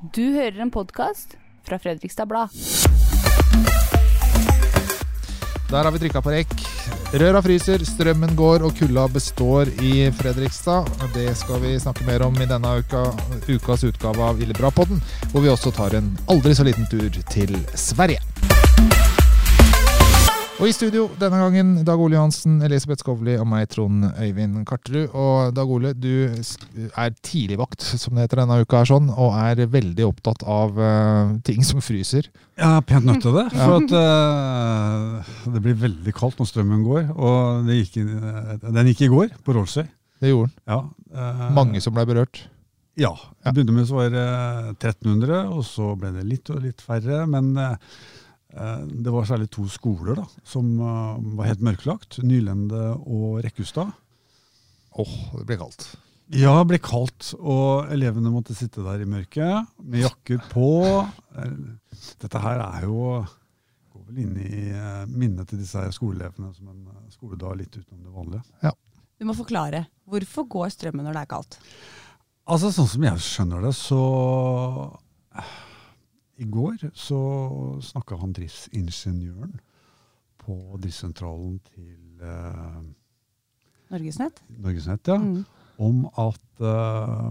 Du hører en podkast fra Fredrikstad Blad. Der har vi trykka på rekk. Røra fryser, strømmen går og kulda består i Fredrikstad. Det skal vi snakke mer om i denne uka, ukas utgave av Ille bra-podden, hvor vi også tar en aldri så liten tur til Sverige. Og i studio denne gangen Dag Ole Johansen, Elisabeth Skovli og meg, Trond Øyvind Karterud. Og Dag Ole, du er tidligvakt, som det heter denne uka, her sånn, og er veldig opptatt av uh, ting som fryser. Er pent nødt til det. For at uh, det blir veldig kaldt når strømmen går. Og gikk inn, den gikk i går, på Rollsøy. Det gjorde den. Ja, uh, Mange som ble berørt? Ja. Det begynte med så var det 1300, og så ble det litt og litt færre. men... Eh, det var særlig to skoler da, som eh, var helt mørklagt. Nylende og Rekkustad. Åh, oh, det ble kaldt. Ja, det ble kaldt. Og elevene måtte sitte der i mørket med jakker på. Eh, dette her er jo går vel inn i minnet til disse skoleelevene som en skoledag litt utenom det vanlige. Ja. Du må forklare. Hvorfor går strømmen når det er kaldt? Altså, Sånn som jeg skjønner det, så i går så snakka han driftsingeniøren på driftssentralen til eh, Norgesnett, Norgesnett ja, mm. om at eh,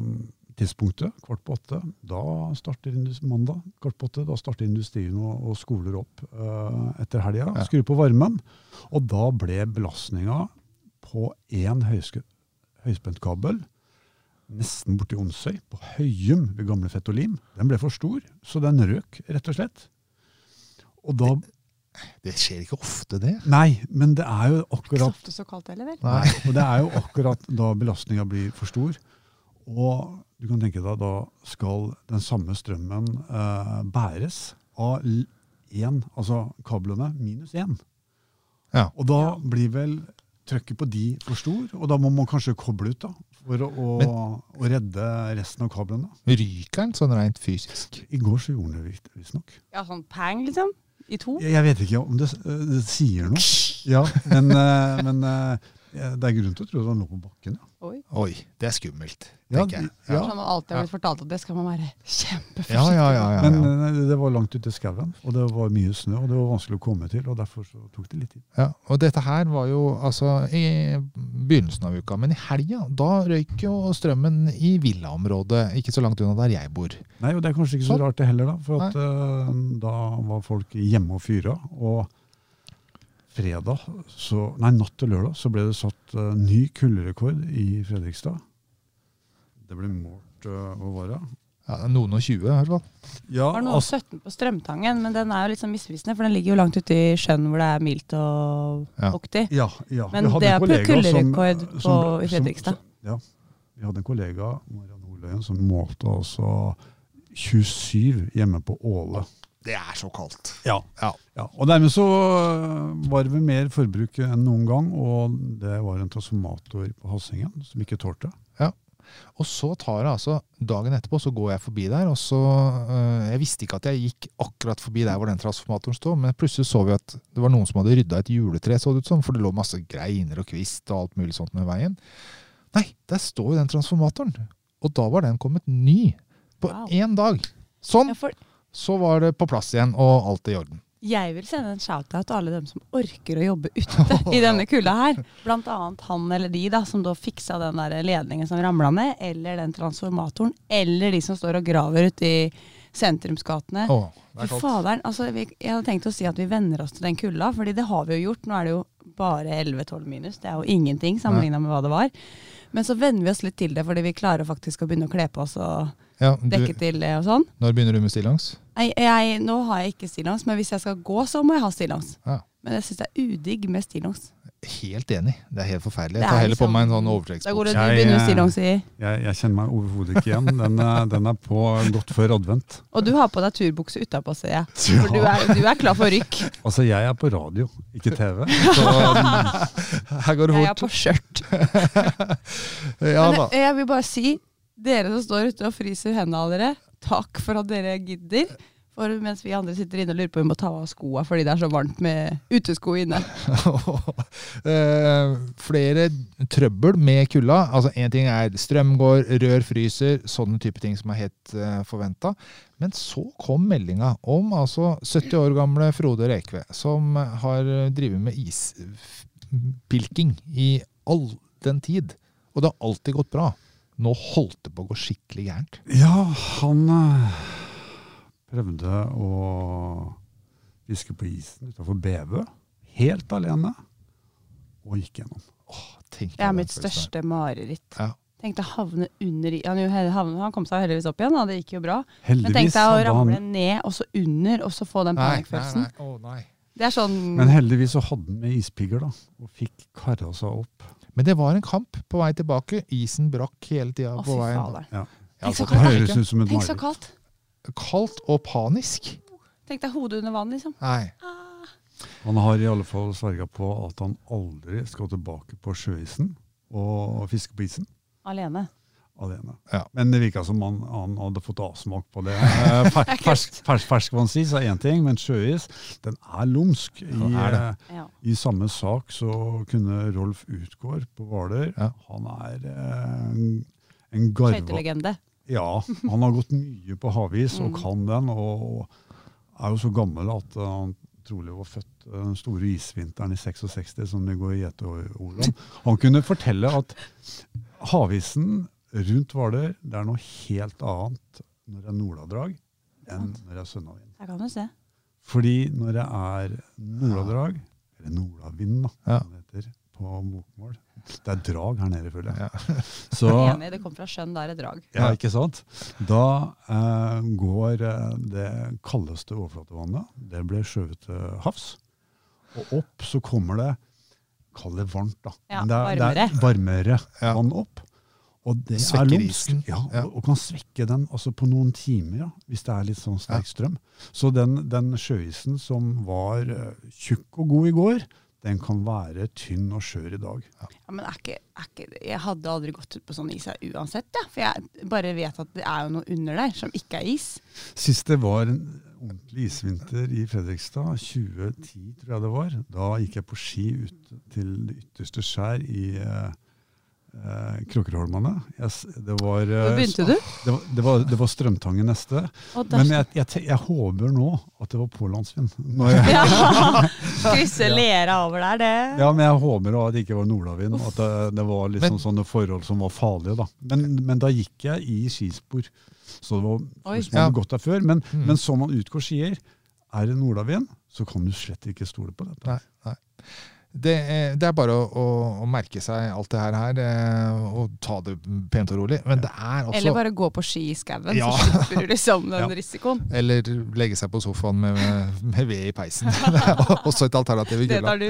tidspunktet, kvart på åtte, da starter mandag kvart på åtte, da starter industrien og, og skoler opp eh, etter helga. Ja. Skrur på varmen. Og da ble belastninga på én høyspentkabel nesten borti Onsøy, på Høyum ved gamle Fett og Lim. Den ble for stor, så den røk, rett og slett. Og da det, det skjer ikke ofte, det. Nei, men det er jo akkurat Ikke så ofte så kaldt heller, vel? Nei, og det er jo akkurat da belastninga blir for stor. Og du kan tenke deg, da skal den samme strømmen eh, bæres av én, altså kablene, minus én. Ja. Og da blir vel trykket på de for stor, og da må man kanskje koble ut, da for å, Men, å redde resten av kablene. Ryker den sånn rent fysisk? I går så gjorde den det visstnok. Ja, sånn pang, liksom? I to? Jeg, jeg vet ikke om det, det sier noe. Ja, men, eh, men eh, det er grunn til å tro at han lå på bakken. Ja. Oi. Oi, det er skummelt, tenker ja, jeg. Ja. Sånn man alltid har blitt fortalt at det skal man være kjempeforsiktig ja, ja, ja, ja, Men eh, det var langt ute i skauen, og det var mye snø, og det var vanskelig å komme til. og Derfor så tok det litt tid. Ja, og dette her var jo altså i begynnelsen av uka, men i helga da røyk jo strømmen i villaområdet ikke så langt unna der jeg bor. Nei, og det er kanskje ikke så, så rart det heller, da. For at, uh, da var folk hjemme og fyra. og fredag, så, nei, natt til lørdag, så ble det satt uh, ny kulderekord i Fredrikstad. Det ble målt uh, Hva var det? Ja, Noen og 20, i hvert fall. Ja, det var noen og 17 på Strømtangen, men den er jo litt sånn misvisende, for den ligger jo langt ute i sjøen hvor det er mildt og fuktig. Ja. Ja, ja. Men det er på kulderekord i Fredrikstad. Som, ja. Vi hadde en kollega Marianne Oløyen, som målte altså 27 hjemme på Åle. Det er så kaldt. Ja. ja. ja. Og dermed så øh, var det vel mer forbruk enn noen gang, og det var en transformator på Hassingen som ikke tålte. Ja. Og så tar det altså Dagen etterpå så går jeg forbi der, og så øh, Jeg visste ikke at jeg gikk akkurat forbi der hvor den transformatoren sto, men plutselig så vi at det var noen som hadde rydda et juletre, så det ut som, for det lå masse greiner og kvist og alt mulig sånt med veien. Nei, der står jo den transformatoren! Og da var den kommet ny! På én dag! Sånn! Ja, for så var det på plass igjen, og alt i orden. Jeg vil sende en shout-out til alle dem som orker å jobbe ute i denne kulda her. Blant annet han eller de da, som da fiksa den der ledningen som ramla ned, eller den transformatoren, eller de som står og graver ute i sentrumsgatene. Oh, faderen, altså, vi, Jeg hadde tenkt å si at vi venner oss til den kulda, fordi det har vi jo gjort. Nå er det jo bare 11-12 minus. Det er jo ingenting sammenligna med hva det var. Men så venner vi oss litt til det, fordi vi klarer faktisk å begynne å kle på oss og ja, du, dekke til det og sånn. Når begynner du med stillongs? nå har jeg ikke stillongs, men hvis jeg skal gå, så må jeg ha stillongs. Ja. Men jeg syns det er udigg med stillongs. Helt enig. Det er helt forferdelig. Jeg tar heller på liksom- meg en sånn overtrekksbukse. Jeg, jeg, jeg, kjenner meg overhodet ikke igjen. Den er, den er, på godt før advent. Og du har på deg turbukse utapå, ser jeg. For du er, du er, klar for rykk. Altså, jeg er på radio, ikke TV. Så her går det fort. Jeg er på skjørt. ja, jeg, jeg vil bare si, dere som står ute og fryser hendene av dere, takk for at dere gidder. For mens vi andre sitter inne og lurer på om vi må ta av skoa fordi det er så varmt med utesko inne. Eh, flere trøbbel med kulda. Altså Én ting er strøm går, rør fryser, sånne type ting som er helt uh, forventa. Men så kom meldinga om altså 70 år gamle Frode Rekve, som har drevet med ispilking i all den tid. Og det har alltid gått bra. Nå holdt det på å gå skikkelig gærent. Ja, han eh, prøvde å fiske på isen utafor Bevø. Helt alene. Og gikk gjennom. Tenk Det er mitt største mareritt. Ja. Tenk deg å havne under i- han, jo han kom seg heldigvis opp igjen, og det gikk jo bra. Men tenk Heldigvis deg å ramle han, ned, og så under, og så få den panikkfølelsen. Nei, nei, nei. Oh, nei. Det er sånn men heldigvis så hadde han med ispigger, da. Og fikk kara seg opp. Men det var en kamp på vei tilbake. Isen brakk hele tida på veien. Ja. Tenk så Det kaldt. Tenk så kaldt. Kaldt og panisk. Tenk deg hodet under vann, liksom. Nei. Han har i alle fall sverga på at han aldri skal tilbake på sjøisen og fiske på isen Alene. Alene. Ja. Men det virka som han, han hadde fått avsmak på det. Eh, fer, fersk, fersk, ferskvannsis er én ting, men sjøis den er lumsk. I, Ja, eh. I samme sak så kunne Rolf Utgård på Hvaler Ja. Han er eh, en, en garva Skøytelegende. Ja, han har gått mye på havis og Mm. kan den, og er jo så gammel at han trolig var født uh, den store isvinteren i 66, som det går gjeteord om. Han kunne fortelle at havisen rundt Hvaler det er noe helt annet når det er nordadrag enn når det er sønnavind. Der kan du se. Fordi når det er nordadrag, eller nordavind da, Ja. som det heter på bokmål, det er drag her nede, føler jeg. Ja. Så, Enig, det kommer fra sjøen, da er det drag. ja, ikke sant? Da eh, går eh, det kaldeste overflatevannet, det ble skjøvet til havs. Og opp så kommer det, kall det varmt da, Ja, men det er, det er varmere vann opp. Og det Svekker er lumsk. Ja, Ja. og, og kan svekke den altså på noen timer, ja, hvis det er litt sånn sterk strøm. Så den, den sjøisen som var uh, tjukk og god i går, den kan være tynn og skjør i dag. Ja, men er ikke, er ikke, jeg hadde aldri gått ut på sånn is uansett, ja. for jeg bare vet at det er jo noe under der som ikke er is. Sist det var en ordentlig isvinter i Fredrikstad, 2010 tror jeg det var, da gikk jeg på ski ut til det ytterste skjær i eh, eh, var, eh, Hvor begynte du? Det var, det var, det var Strømtangen neste. Men jeg, jeg, jeg håper nå at det var pålandsvind. Når ja, Krysse lera over der, det. ja, men jeg håper at det ikke var nordavind. At det, det var liksom Men- sånne forhold som var farlige. da. Men, men da gikk jeg i skispor. Så det var Oi. Ja. godt der før. Men, Mm. men som man utgår skier, er det nordavind, så kan du slett ikke stole på dette. Nei, nei. Det, er- det er bare å, å, å merke seg alt det her, her eh, og ta det pent og rolig. Men det er også Eller bare gå på ski i skauen, Ja. så slipper du liksom den Ja. risikoen. Eller legge seg på sofaen med, med ved i peisen. Det er også et alternativ i Det tar du.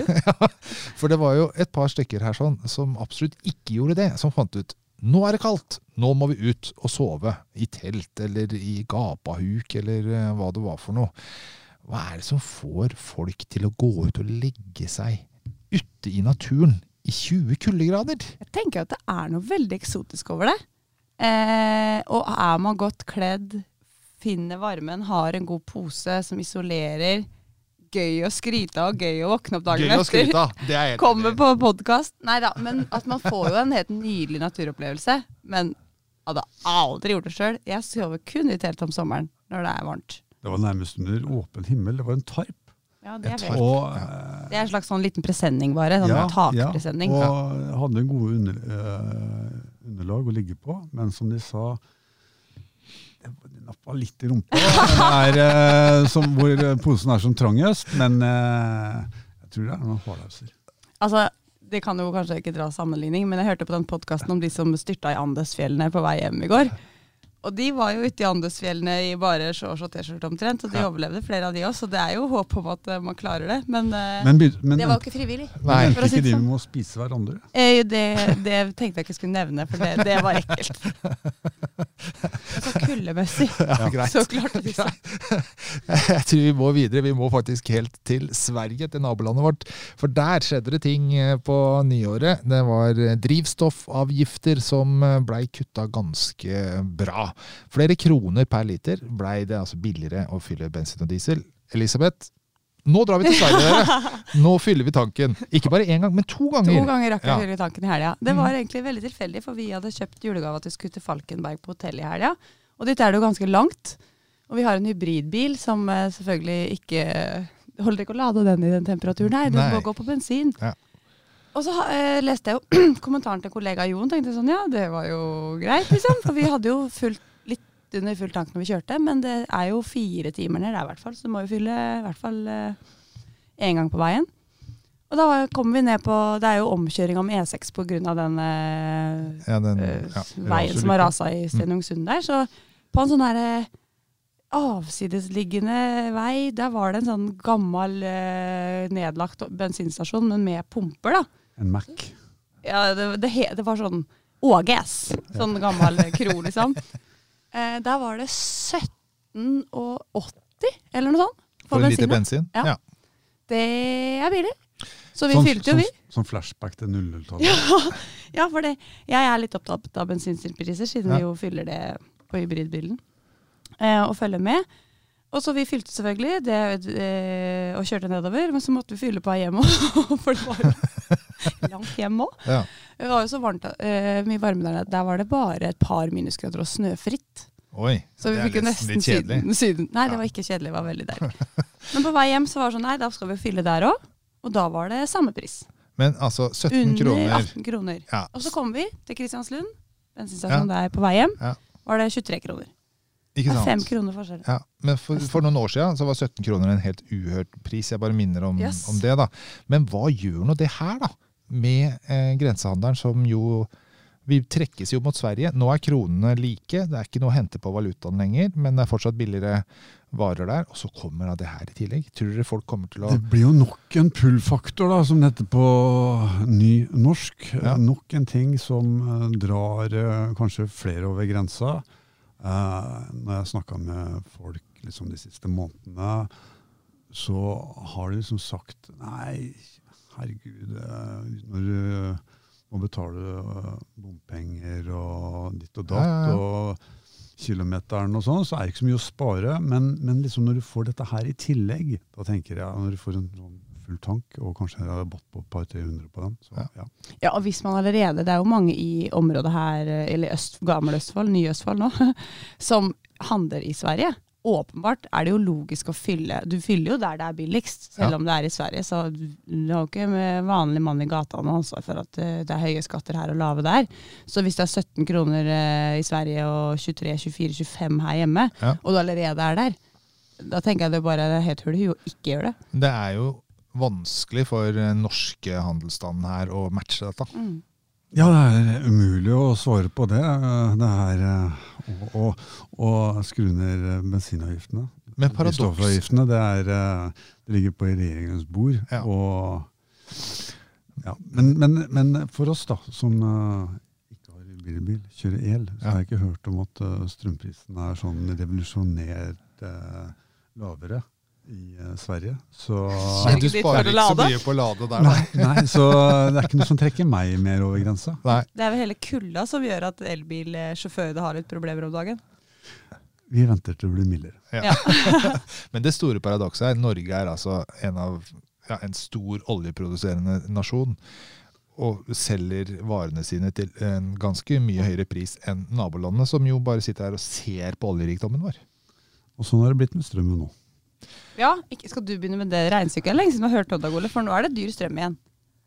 For det var jo et par stykker her sånn som absolutt ikke gjorde det. Som fant ut nå er det kaldt, nå må vi ut og sove. I telt eller i gapahuk eller eh, hva det var for noe. Hva er det som får folk til å gå ut og legge seg ute i naturen i 20 kuldegrader? Jeg tenker at det er noe veldig eksotisk over det. Eh, og er man godt kledd, finner varmen, har en god pose som isolerer, gøy å skryte av, gøy å våkne opp dagen Gøy å etter. skryte av. Det er helt Kommer på podkast. Nei da, men at man får jo en helt nydelig naturopplevelse. Men hadde aldri gjort det sjøl. Jeg sover kun i telt om sommeren når det er varmt. Det var nærmest under åpen himmel. Det var en tarp. Ja, det er, Og, Det er en slags sånn liten presenning, bare. Sånn Ja, takpresenning. Ja, og hadde gode under, eh, underlag å ligge på, men som de sa det nappa litt i rumpa, Det er, eh, som, hvor posen er som trangest, men eh, jeg tror det er noen hårlauser. Altså, det kan jo kanskje ikke dra sammenligning, men jeg hørte på den podkasten om de som styrta i Andesfjellene på vei hjem i går. Og de var jo ute i Andesfjellene i bare shorts og T-skjorte omtrent, og de Ja. overlevde, flere av de også. Så det er jo håp om at eh, man klarer det. Men, eh, Men, men det var jo ikke frivillig. Nei. endte for å si ikke de sånn. med å spise hverandre? Eh, det, det tenkte jeg ikke skulle nevne, for det, det var ekkelt. Og så kuldemessig. Ja, greit. Så klarte de seg. Jeg tror vi må videre. Vi må faktisk helt til Sverige, til nabolandet vårt. For der skjedde det ting eh, på nyåret. Det var drivstoffavgifter som blei kutta ganske bra. Flere kroner per liter blei det altså billigere å fylle bensin og diesel. Elisabeth, nå drar vi til Sverige, dere! Nå fyller vi tanken. Ikke bare én gang, men to ganger. To ganger rakk Ja. å fylle tanken i helga. Det var egentlig veldig tilfeldig, for vi hadde kjøpt julegave til vi Falkenberg på hotell i helga. Og dit er det jo ganske langt. Og vi har en hybridbil som eh, selvfølgelig ikke holder ikke å lade den i den temperaturen her, den Nei. må gå på bensin. Ja. Og så eh, leste jeg jo kommentaren til kollega Jon, tenkte sånn ja, det var jo greit, liksom. For vi hadde jo fullt, litt under full tank når vi kjørte, men det er jo fire timer ned der i hvert fall, så du må jo fylle i hvert fall én gang på veien. Og da kommer kom vi ned på Det er jo omkjøring om E6 pga. den eh, Ja, den, eh, ja, veien som har rasa i Stenungsund der. Så på en sånn derre avsidesliggende vei, der var det en sånn gammel eh, nedlagt bensinstasjon, men med pumper, da. En Mac. Ja, det, det, he, det var sånn Åges. Sånn gammel kro, liksom. Eh, der var det 17,80 eller noe sånt. For, For en liter bensin? Ja. Det er billig. Så vi Sånn- fylte jo, vi. Sånn, sånn flashback til 00-tallet. Ja, ja, for det, jeg er litt opptatt av bensinpriser, siden Ja. vi jo fyller det på hybridbilen. Eh, og følger med. Og så vi fylte selvfølgelig det, eh, og kjørte nedover, men så måtte vi fylle på her hjemme òg. For det var jo langt hjem òg. Ja. Det var jo så varmt, eh, mye varme der nede. Der var det bare et par minusgrader og snøfritt. Oi, Så vi det er fikk jo nesten litt kjedelig. syden, syden. Nei, Ja. det var ikke kjedelig, det var veldig deilig. Men på vei hjem så var det sånn, nei, da skal vi fylle der òg. Og da var det samme pris. Men altså, 17 Under kroner 18 kroner. ja. Og så kom vi til Kristianslund, bensinstasjonen der på vei hjem. Ja. Var det 23 kroner. Ikke Det er sant? fem kroner forskjell. Ja, men for, for noen år siden så var 17 kroner en helt uhørt pris. Jeg bare minner om, Yes. om det. da. Men hva gjør nå det her, da? Med eh, grensehandelen som jo Vi trekkes jo mot Sverige. Nå er kronene like. Det er ikke noe å hente på valutaen lenger, men det er fortsatt billigere varer der. Og så kommer da det her i tillegg. Tror dere folk kommer til å Det blir jo nok en pull-faktor, da, som det heter på ny norsk. Ja. Nok en ting som eh, drar eh, kanskje flere over grensa. Eh, når jeg snakka med folk liksom, de siste månedene, så har de liksom sagt Nei, herregud, eh, når du må betale eh, bompenger og ditt og datt og kilometeren og sånn, så er det ikke så mye å spare. Men, men liksom når du får dette her i tillegg, da tenker jeg når du får en sånn full tank, og kanskje hadde bått på et par-tre hundre på den, så Ja. ja. Ja, og hvis man allerede, det er jo mange i området her, eller Øst, Gamle Østfold, Nye Østfold nå, som handler i Sverige. Åpenbart er det jo logisk å fylle. Du fyller jo der det er billigst, selv Ja. om det er i Sverige. Så du har jo ikke med vanlig mann i gata noe ansvar for at eh, det er høye skatter her og lave der. Så hvis det er 17 kroner eh, i Sverige og 23, 24, 25 her hjemme, Ja. og du allerede er der, da tenker jeg det bare er helt hull i huet å ikke gjøre det. Det er jo vanskelig for norske handelsstanden her å matche dette. Mm. Ja, det er umulig å svare på det. Det er eh, å, å, å skru ned eh, bensinavgiftene. Men paradoks Drivstoffavgiftene, det, er, eh, det ligger på regjeringens bord. Ja. Og, ja. men, men, men for oss da, som eh, ikke har bilbil, kjører el, så Ja. har jeg ikke hørt om at eh, strømprisen er sånn revolusjonert eh, lavere i eh, Sverige. Så Nei, du sparer ikke så mye på å lade der. Nei, nei, så det er ikke noe som trekker meg mer over grensa. Nei. Det er vel hele kulda som gjør at elbilsjåførene har litt problemer om dagen. Vi venter til det blir mildere. Ja. Men det store paradokset er Norge er altså en av ja, en stor oljeproduserende nasjon. Og selger varene sine til en ganske mye høyere pris enn nabolandene, som jo bare sitter her og ser på oljerikdommen vår. Og sånn har det blitt med strømmen nå. Ja, ikke, Skal du begynne med det regnestykket? Lenge siden du har hørt Odd Agole, for nå er det dyr strøm igjen.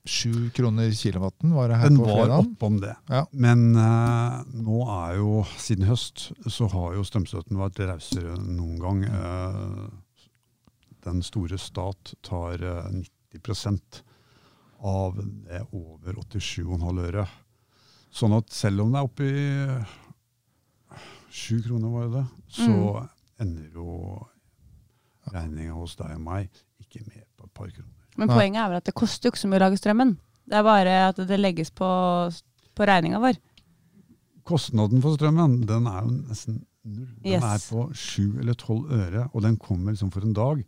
Sju kroner kilowatten var det her Den på var fredag. oppom det. Ja. Men uh, nå er jo, siden høst, så har jo strømstøtten vært rausere enn noen gang. Uh, den store stat tar eh, 90% av det over 87,5 øre. Sånn at selv om det er oppe i sju kroner, var det det, så ender jo regninga hos deg og meg ikke med på et par kroner. Men poenget er vel at det koster jo ikke så mye å lage strømmen. Det er bare at det legges på, på regninga vår. Kostnaden for strømmen den er jo nesten null. Den Yes. er på sju eller tolv øre, og den kommer liksom for en dag.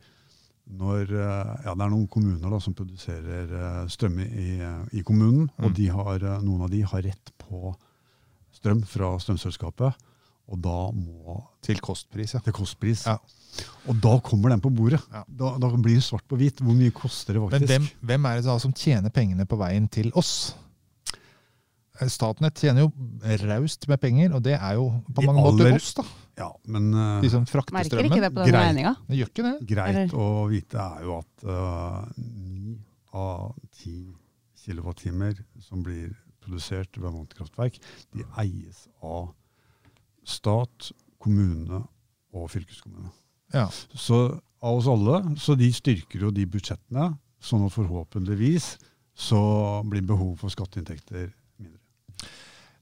Når eh, ja, Det er noen kommuner da, som produserer eh, strøm i, i kommunen, Mm. og de har, eh, noen av de har rett på strøm fra strømselskapet. Og da må Til kostpris, ja. til kostpris. Ja. Og da kommer den på bordet. Ja. Da, da blir det svart på hvit. Hvor mye koster det Men faktisk? hvem, hvem er det da som tjener pengene på veien til oss? Eh, Statnett tjener jo raust med penger, og det er jo på mange aller, måter oss, da. Ja, men eh, De som frakter Merker strømmen. ikke det på den Greit. regninga. Det gjør ikke det. greit Eller- å vite er jo at ni uh, av ti kilowattimer som blir produsert ved vannkraftverk, de eies av stat, kommune og fylkeskommune. Ja. Så av oss alle, så de styrker jo de budsjettene, sånn at forhåpentligvis så blir behov for skatteinntekter mindre.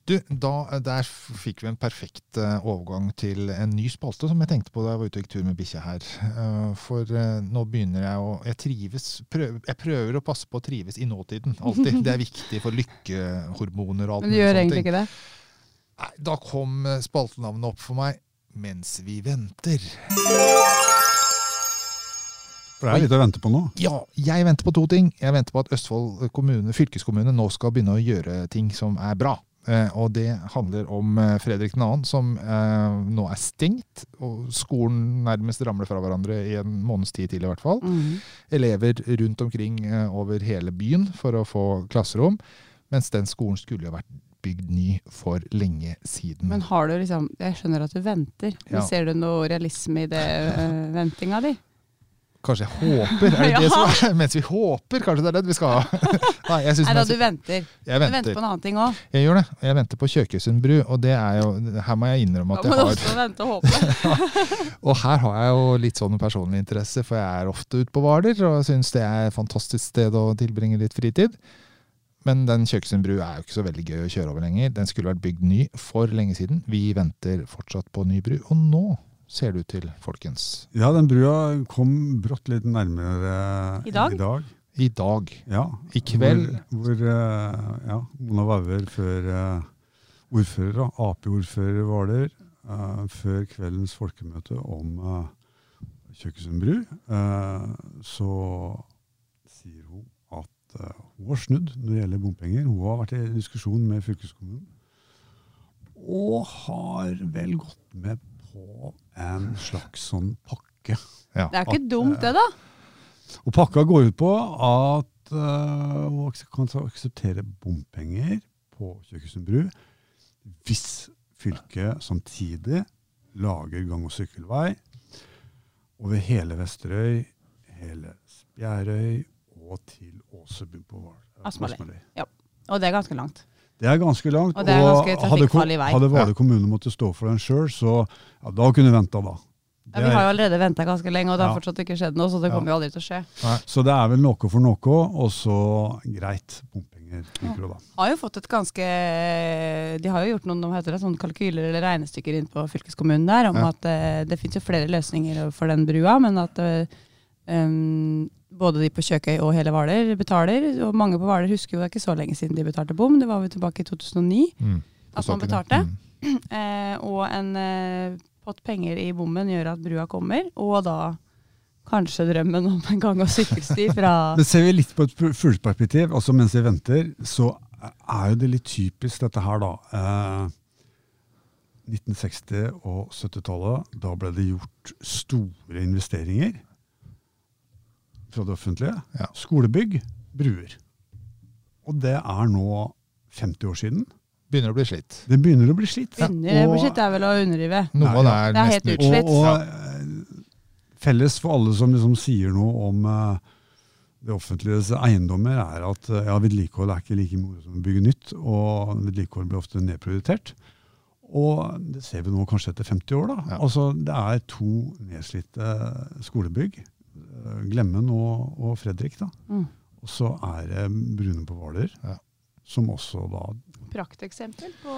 Du, da, Der fikk vi en perfekt eh, overgang til en ny spalte som jeg tenkte på da jeg var ute og gikk tur med bikkja her. Eh, For eh, nå begynner jeg å Jeg trives prøv, Jeg prøver å passe på å trives i nåtiden. Alltid. Det er viktig for lykkehormoner og alt Men du gjør egentlig ting. ikke det? Nei, da kom eh, spaltenavnet opp for meg. Mens vi venter. For det er litt å vente på nå. Ja, jeg venter på to ting. Jeg venter på at Østfold kommune, fylkeskommune nå skal begynne å gjøre ting som er bra. Eh, og det handler om eh, Fredrik 2., som eh, nå er stengt. Og skolen nærmest ramler fra hverandre i en måneds tid til, i hvert fall. Mhm. Elever rundt omkring eh, over hele byen for å få klasserom. Mens den skolen skulle jo vært bygd ny for lenge siden. Men har du liksom Jeg skjønner at du venter, men ser du noe realisme i det øh, ventinga di? Kanskje jeg håper? Er det det som er? Mens vi håper, kanskje det er det vi skal ha? Nei, jeg, synes Nei da, du venter. jeg Du venter venter. på en annen ting òg. Jeg gjør det. Jeg venter på Kjøkøysund bru, og det er jo Her må jeg innrømme at Da må jeg du har også vente og håpe. Og her har jeg jo litt sånn personlig interesse, for jeg er ofte ute på Hvaler og syns det er et fantastisk sted å tilbringe litt fritid. Men den Kjøkøysund er jo ikke så veldig gøy å kjøre over lenger. Den skulle vært bygd ny for lenge siden. Vi venter fortsatt på ny bru, og nå ser det ut til, folkens, Ja, den brua kom brått litt nærmere I dag? I dag. i dag, Ja. i kveld Hvor, hvor eh, ja, Mona Wauer før eh, ordfører, Ap-ordfører Hvaler, eh, før kveldens folkemøte om uh, Kjøkøysund bru, eh, så sier hun at eh, hun har snudd når det gjelder bompenger. Hun har vært i diskusjon med fylkeskommunen. Og har vel gått med på en slags sånn pakke. Ja. Det er ikke dumt, det, da. Og pakka går ut på at uh, hun kan akseptere bompenger på Kjøkkensund bru hvis fylket samtidig lager gang- og sykkelvei over hele Vesterøy, hele Spjærøy og til Åsebu på Hval- Ja. Asmøy. Og det er ganske langt. Det er ganske langt. Og det ganske hadde, hadde Hvaler kommune måttet stå for den sjøl, så ja, da kunne vi venta, da. Ja, vi har jo allerede venta ganske lenge, og det har Ja. fortsatt ikke skjedd noe, så det Ja. kommer jo aldri til å skje. Så det er vel noe for noe, og så greit, bompenger. tenker da. Har jo fått et ganske De har jo gjort noen heter det, sånn kalkyler eller regnestykker inn på fylkeskommunen der om Ja. at eh, det finnes jo flere løsninger for den brua, men at eh, em, både de på Kjøkøy og hele Hvaler betaler. Og mange på Hvaler husker jo det er ikke så lenge siden de betalte bom, det var jo tilbake i 2009. Mm. At man betalte. Mm. Uh, og en uh, pott penger i bommen gjør at brua kommer, og da kanskje drømmen om en gang- og sykkelsti fra Men ser vi litt på et fu- fugleperspektiv, altså mens vi venter, så er jo det litt typisk dette her, da. Eh, 1960- og 70-tallet, da ble det gjort store investeringer fra det offentlige. Ja. Skolebygg, bruer. Og det er nå 50 år siden. Begynner å bli slitt. Det begynner å bli slitt. Under Og- budsjett er vel å underrive. Noe av det er, Det er helt nesten utslitt. Og, og eh, felles for alle som liksom sier noe om eh, det offentliges eiendommer, er at eh, ja, vedlikehold er ikke like moro som å bygge nytt, og vedlikehold blir ofte nedprioritert. Og det ser vi nå kanskje etter 50 år. da. Ja. Altså, Det er to nedslitte skolebygg. Eh, Glemmen og, og Fredrik. da. Mm. Og så er det Brune på Hvaler, Ja. som også da Prakteksempel på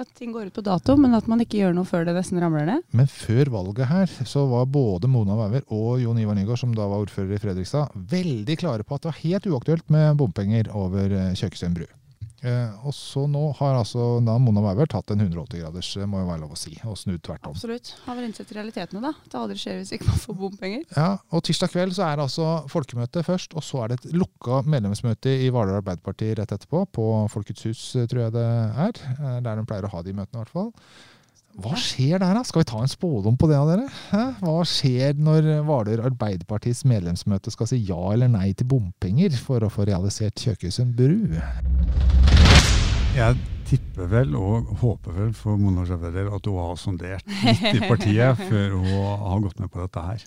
at ting går ut på dato, men at man ikke gjør noe før det nesten ramler ned. Men før valget her, så var både Mona Wæver og Jon Ivar Nygaard, som da var ordfører i Fredrikstad, veldig klare på at det var helt uaktuelt med bompenger over Kjøkestøyen Kjøkøysund bru. Eh, og så nå har altså da Mona Mauer tatt en 180-graders, må jo være lov å si, og snudd tvert om. Absolutt. Har vel innsett realitetene, da. Det aldri skjer hvis ikke man får bompenger. Ja, og Tirsdag kveld så er det altså folkemøte først, og så er det et lukka medlemsmøte i Hvaler Arbeiderparti rett etterpå. På Folkets hus, eh, tror jeg det er. Eh, Der de pleier å ha de møtene, i hvert fall. Hva skjer der, da? Skal vi ta en spådom på det av dere? Hæ? Hva skjer når Hvaler Arbeiderpartis medlemsmøte skal si ja eller nei til bompenger for å få realisert Kjøkøysund bru? Jeg tipper vel og håper vel for Mona Javeder at hun har sondert litt i partiet før hun har gått med på dette her.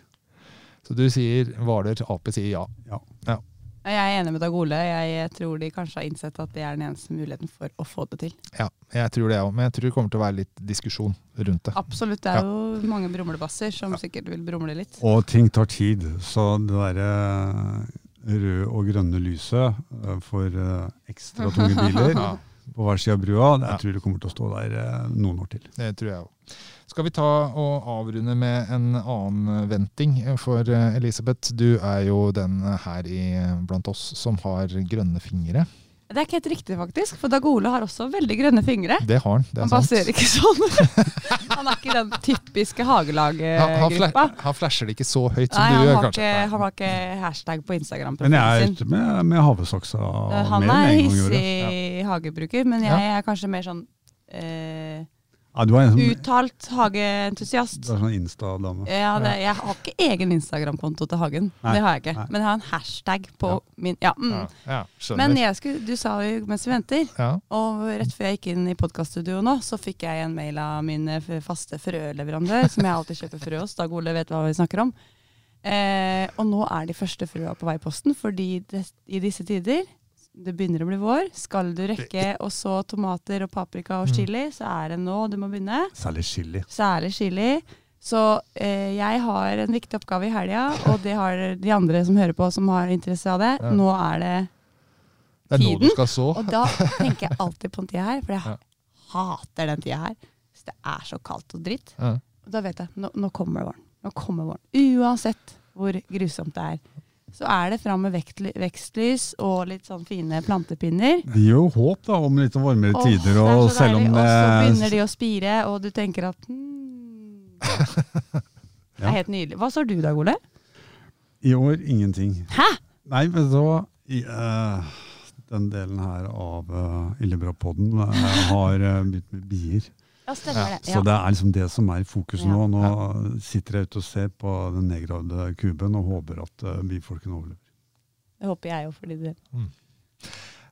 Så du sier Hvaler Ap sier ja. Ja. Jeg er enig med Dag Ole. Jeg tror de kanskje har innsett at det er den eneste muligheten for å få det til. Ja, jeg tror det òg. Men jeg tror det kommer til å være litt diskusjon rundt det. Absolutt. Det er jo mange brumlebasser som sikkert vil brumle litt. Og ting tar tid, så det derre røde og grønne lyset eh, for eh, ekstra tunge biler Ja, på hver side av brua, jeg tror det kommer til å stå der eh, noen år til. det tror jeg òg. Skal vi ta og avrunde med en annen venting? For eh, Elisabeth, du er jo den her i, blant oss som har grønne fingre. Det er ikke helt riktig, faktisk. For Dag Ole har også veldig grønne fingre. Det har han. det Han er sant. passerer ikke sånn. Han er ikke den typiske Han, han, hagelaggruppa. fla han flasher det ikke så høyt som Nei, du gjør, kanskje. ikke, han har ikke hashtag på Men jeg er sin. ute med, med havesaksa Han mer enn er en gang i året. hissig hagebruker, men jeg er kanskje mer sånn eh, Ja, du en sånn, uttalt hageentusiast. du er sånn Insta-dame. Ja, det, jeg har ikke egen Instagram-konto til Hagen. Nei, Det har jeg ikke. nei. Men jeg har en hashtag på min Ja. Mm. Ja, ja. Men jeg skulle, du sa jo mens vi venter, ja. og rett før jeg gikk inn i podkaststudioet nå, så fikk jeg en mail av min eh, faste frøleverandør, som jeg alltid kjøper frø hos. Dag Ole vet hva vi snakker om. Eh, og nå er de første frøa på vei i posten, fordi det, i disse tider det begynner å bli vår. Skal du rekke å så tomater og paprika og Mm. chili, så er det nå du må begynne. Særlig chili. Særlig chili. Så eh, jeg har en viktig oppgave i helga, og det har de andre som hører på som har interesse av det. Ja. Nå er det tiden. Det er nå du skal så. Og da tenker jeg alltid på den tida her, for jeg Ja. hater den tida her. Så det er så kaldt og dritt. Ja. Og da vet jeg, nå, nå kommer våren. Nå kommer våren. Uansett hvor grusomt det er. Så er det fram med vekstlys og litt sånn fine plantepinner. Det gir jo håp da, om litt varmere oh, tider, er og så selv om det... Så begynner de å spire, og du tenker at hmm, Det er helt nydelig. Hva sår du da, Ole? I år ingenting. Hæ? Nei, men så? I, uh, den delen her av uh, Illebra-podden eh, har uh, begynt med bier. Ja, stemmer det. Så det er liksom det som er i fokus Ja. nå. Nå sitter jeg ute og ser på den nedgravde kuben og håper at uh, bifolkene overlever. Det håper jeg jo, fordi Mm.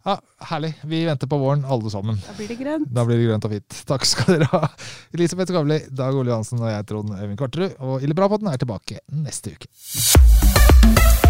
Ja, herlig. Vi venter på våren, alle sammen. da blir det grønt. Da blir det grønt og fint. Takk skal dere ha. Elisabeth Skavli, Dag Ole Johansen og jeg, Trond Øyvind Kvarterud. Og Ille Bra-podden er tilbake neste uke.